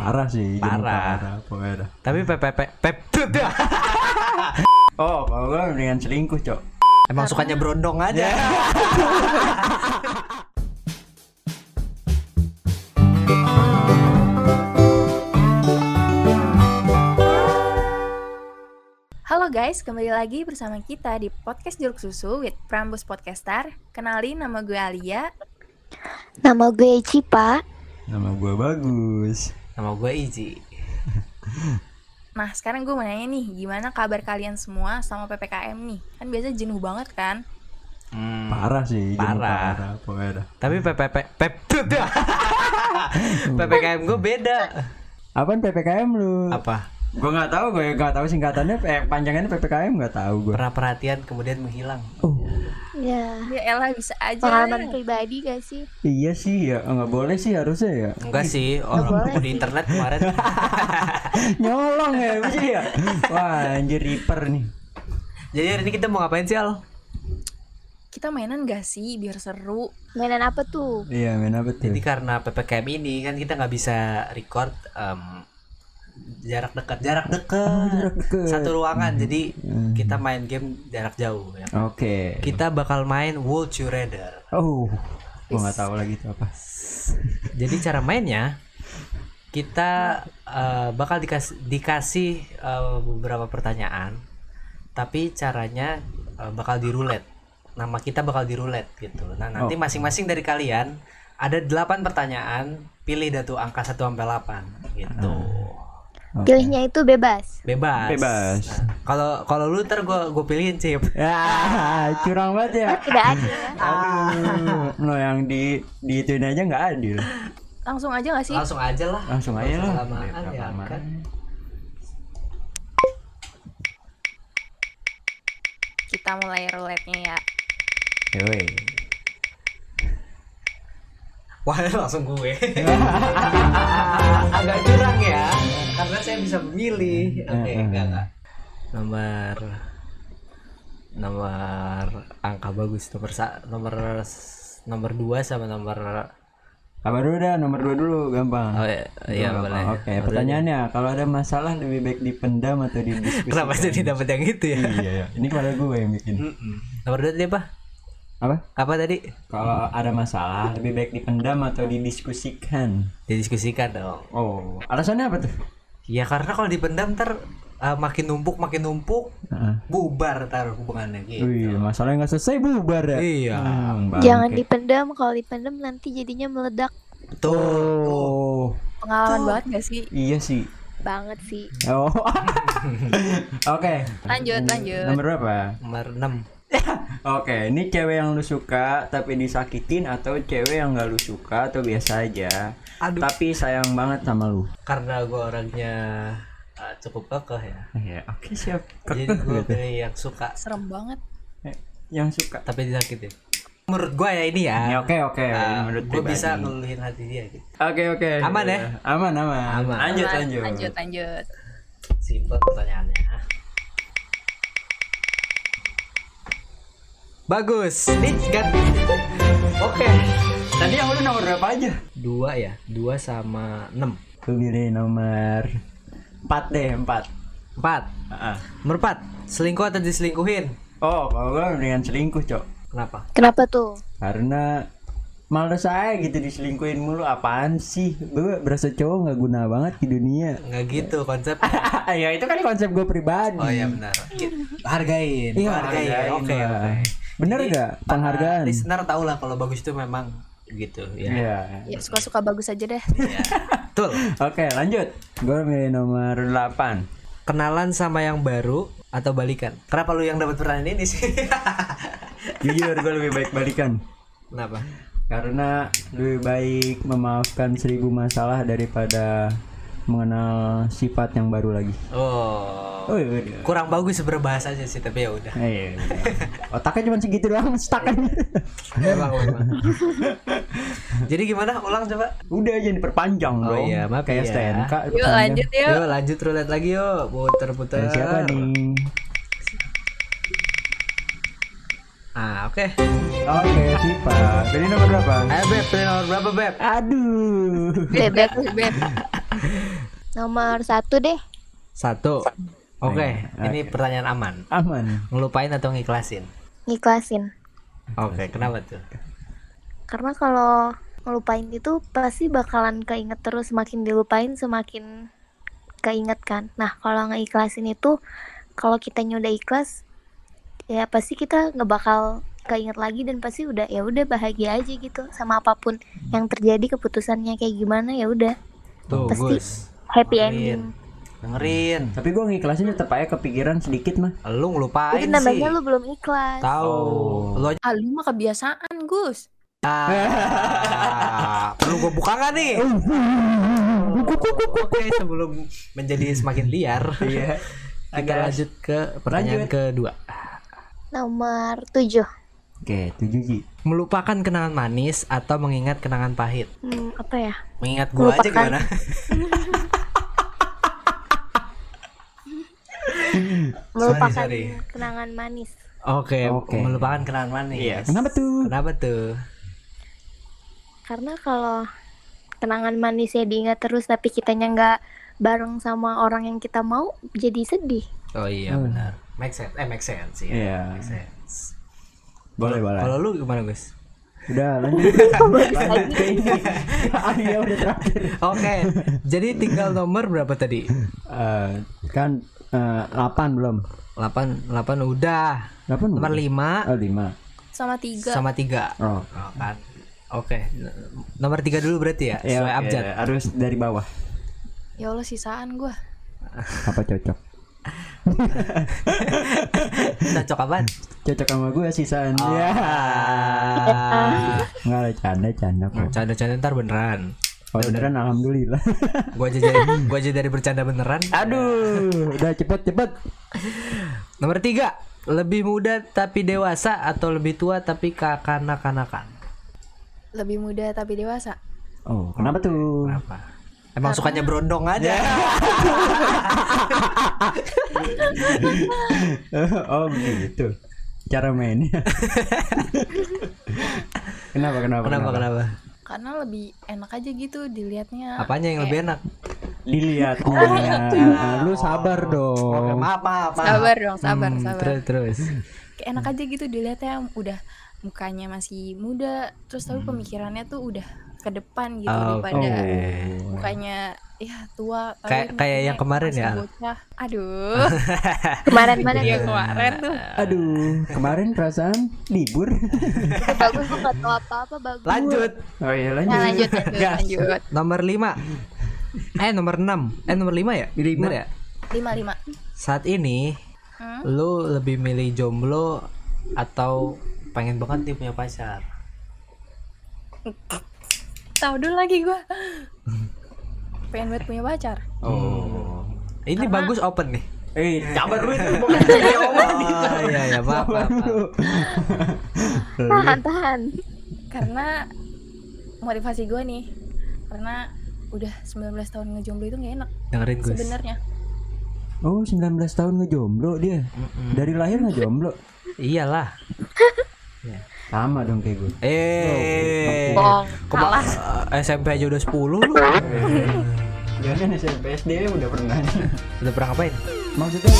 Parah sih, Parah. parah. Tapi PPP pep Oh, kalau gue dengan selingkuh, Cok. emang sukanya berondong aja. Halo guys, kembali lagi bersama kita di podcast Jeruk Susu with Prambus Podcaster. Kenalin nama gue Alia. Nama gue Cipa. Nama gue bagus. Nama gue Izi. Nah, sekarang gue mau nanya nih, gimana kabar kalian semua sama PPKM nih? Kan biasa jenuh banget kan? Hmm, Parah sih, jenuh Parah. parah pokoknya. Tapi PPP pep PPKM gue beda. Apaan PPKM lu? Apa? Gue nggak tahu, gue nggak tahu singkatannya, eh, panjangannya PPKM nggak tahu gue. Pernah perhatian kemudian menghilang. Oh, Ya. Ya elah bisa aja. Pengalaman pribadi gak sih? iya sih ya, nggak boleh sih harusnya ya. Enggak sih, orang di internet kemarin. Nyolong ya, bisa ya. Wah, anjir reaper nih. Jadi hari ini kita mau ngapain sih Al? Kita mainan gak sih biar seru? Mainan apa tuh? Iya, main apa tuh? Jadi karena PPKM ini kan kita nggak bisa record em, jarak dekat, jarak dekat, jarak deket. satu ruangan. Jadi kita main game jarak jauh. Ya. Oke. Kita bakal main Would You Rather. Oh, gue nggak tahu lagi itu apa. Jadi cara mainnya kita eh, bakal dikasih dikasih eh, beberapa pertanyaan, tapi caranya eh, bakal dirulet. Nama kita bakal dirulet gitu. Nah nanti Oh. masing-masing dari kalian ada 8 pertanyaan, pilih dah tuh angka 1 sampai 8 gitu. Oke. Pilihnya itu bebas. Bebas. Bebas. Nah, Kalau kalau lu ntar gue gue pilihin Cip. Ya, curang banget ya. Tidak ada ya. Aduh, no yang di di ituin aja nggak adil. Langsung aja gak sih? Langsung aja lah. Langsung aja lah. Ya, kan. Kita mulai roulette-nya ya. Yoi. Wah langsung gue saya bisa memilih Oke Eh, eh. enggak enggak Nomor Nomor Angka bagus Nomor sa Nomor Nomor 2 sama nomor Apa dulu dah, nomor dua dulu, gampang. Oh iya, iya Gampang. boleh Oke, pertanyaannya, kalau ada masalah lebih baik dipendam atau didiskusikan? Kenapa jadi dapat yang itu ya Iya, iya. Ini kepada gue yang bikin. Mm-mm. Nomor 2 tadi apa? Apa? Apa tadi? Kalau ada masalah lebih baik dipendam atau didiskusikan? Didiskusikan dong Oh, alasannya apa tuh? Ya karena kalau dipendam ntar uh, Makin numpuk makin numpuk Heeh. Bubar ntar hubungannya gitu Wih, masalahnya nggak selesai bubar ya? Iya Hmm. Jangan dipendam. Kalau dipendam nanti jadinya meledak Tuh Oh, Pengalaman banget gak sih? iya sih. banget sih. Oh, oke. Lanjut, lanjut. Nomor berapa? Nomor 6 Oke, ini cewek yang lu suka tapi disakitin atau cewek yang gak lu suka atau biasa aja Aduh. tapi sayang banget sama lu. karena gue orangnya uh, cukup kekeh ya Ya, oke siap. jadi Kekeh gue gitu. pilih yang suka Serem banget. Eh, Yang suka. tapi disakitin menurut gue ya ini ya Ya, oke oke. menurut gue bisa ngeluhin hati dia gitu Oke oke. Aman ya? Aman aman. Aman. Lanjut Aman. lanjut. Lanjut, lanjut. simple pertanyaannya bagus ini kan oke Tadi yang lu nomor berapa aja? dua ya dua sama enam Gue pilih nomor 4 deh, 4. empat Heeh. nomor empat selingkuh atau diselingkuhin Oh, kalau gue dengan selingkuh, Cok. kenapa Kenapa tuh? Karena males saya gitu diselingkuhin mulu apaan sih? Gue berasa cowok nggak guna banget di dunia. nggak gitu konsep ya itu kan konsep gue pribadi. oh ya benar hargain Iya, hargain hargain oke lah. oke Bener Jadi, gak penghargaan? para listener tau lah kalau bagus itu memang gitu ya Iya. Ya suka-suka bagus aja deh. Iya. betul Oke, lanjut. Gue milih nomor 8. kenalan sama yang baru atau balikan kenapa lu yang dapat pertanyaan ini sih Jujur gue lebih baik balikan. kenapa Karena lebih baik memaafkan seribu masalah daripada mengenal sifat yang baru lagi. oh Oh iya. kurang bagus berbahasanya sih tapi ya udah Eh, iya, iya. Otaknya cuma segitu doang, kan. memang jadi gimana ulang coba Udah aja diperpanjang Oh dong. iya, maaf Kayak ya. STNK. Yuk lanjut yuk. yuk lanjut roulette lagi yuk puter-puter Dan siapa nih? ah oke Oke, Sipa. Jadi nomor berapa? ayo beb pilih nomor berapa beb Aduh. Bebek. Beb. Nomor satu deh. Satu. Oke, Oke. ini pertanyaan aman. Aman. Ngelupain atau ngiklasin? Ngiklasin. Oke, kenapa tuh? Karena kalau ngelupain itu pasti bakalan keinget terus semakin dilupain semakin keinget kan. Nah kalau ngeiklasin itu kalau kitanya udah ikhlas ya pasti kita nggak bakal keinget lagi dan pasti udah ya udah bahagia aja gitu sama apa pun yang terjadi keputusannya kayak gimana ya udah Tuh, Pasti Gus. happy ending. Dengerin. Tapi gue ngiklasin tetap aja kepikiran sedikit mah. Lu ngelupain Itu sih. namanya lu belum ikhlas. Tahu. Oh. Lu aja Ah, lu mah kebiasaan, Gus. Ah, perlu gue buka nggak nih? Oke, sebelum menjadi semakin liar, Iya. kita Agak- lanjut ke pertanyaan Lanjut. kedua. Nomor 7 Oke, tujuh Ji. Melupakan kenangan manis atau mengingat kenangan pahit? hmm, apa ya? Mengingat gua aja Melupakan. gimana? Melupakan sorry. kenangan manis. Oke, Oke. melupakan kenangan manis. Iya. Kenapa tuh? Kenapa tuh? Karena kalau kenangan manisnya diingat terus tapi kitanya nggak bareng sama orang yang kita mau jadi sedih. Oh iya Hmm. benar. Make sense. Eh make sense ya. Iya. Make sense. Boleh, boleh. Kalau lu gimana, Gus? Udah lanjut. lanjut ke ini. Iya udah terakhir. Oke, jadi tinggal nomor berapa tadi? Eh, kan 8 belum. 8 8 udah. 8 Nomor 5 Oh, 5. Sama tiga. sama 3. Oh. Oh, kan. Oke. Nomor 3 dulu berarti ya? Ya, abjad. harus dari bawah. Ya Allah sisaan gua. Apa cocok? Cocok apaan? Cocok sama gue sisaan. Oh. Ya. Enggak lah canda canda kok. Canda-canda ntar beneran. Oh, beneran alhamdulillah. Gua aja jadi gua aja dari bercanda beneran. Aduh, udah cepet cepet. Nomor 3 lebih muda tapi dewasa atau lebih tua tapi kekanak-kanakan? Lebih muda tapi dewasa. Oh, kenapa tuh? Kenapa? Emang sukanya berondong aja. oh, gitu. Cara mainnya. kenapa kenapa? Kenapa kenapa? Karena lebih enak aja gitu dilihatnya. Apanya yang lebih enak? Dilihatnya. Ah, Lu sabar Oke, dong. maaf, maaf, maaf. Sabar dong, sabar, Hmm, sabar. Terus terus. Kayak enak aja gitu dilihatnya udah mukanya masih muda, terus tapi pemikirannya tuh udah ke depan gitu Oh, daripada Oh. mukanya ya tua Kayak- kayak yang kemarin ya? bocah. Aduh. Kemarin mana Iya tuh? kemarin tuh. Aduh, kemarin perasaan libur. Bagus gue gak tau apa-apa bagus. Lanjut. Oh iya Nah, lanjut. lanjut lanjut lanjut. Nomor 5. Eh nomor 6. Eh nomor 5 ya? Lima. Bener ya? Lima lima. Saat ini Hmm? lu lebih milih jomblo atau pengen banget nih punya pacar? Tahu dulu lagi gua. Pengen banget punya pacar. Oh. Ini bagus open nih. Eh, sabar lu itu. Oh iya ya maaf, maaf. Tahan tahan. Karena motivasi gua nih. Karena udah 19 tahun ngejomblo itu nggak enak Dengerin Gus. sebenarnya. Oh, 19 tahun ngejomblo dia. Dari lahir ngejomblo. Iyalah. Sama dong kayak gue. Eh. Bohong. Kema- eh, SMP aja udah 10 lu. Jangan SMP SD udah pernah. Udah pernah ngapain? Maksudnya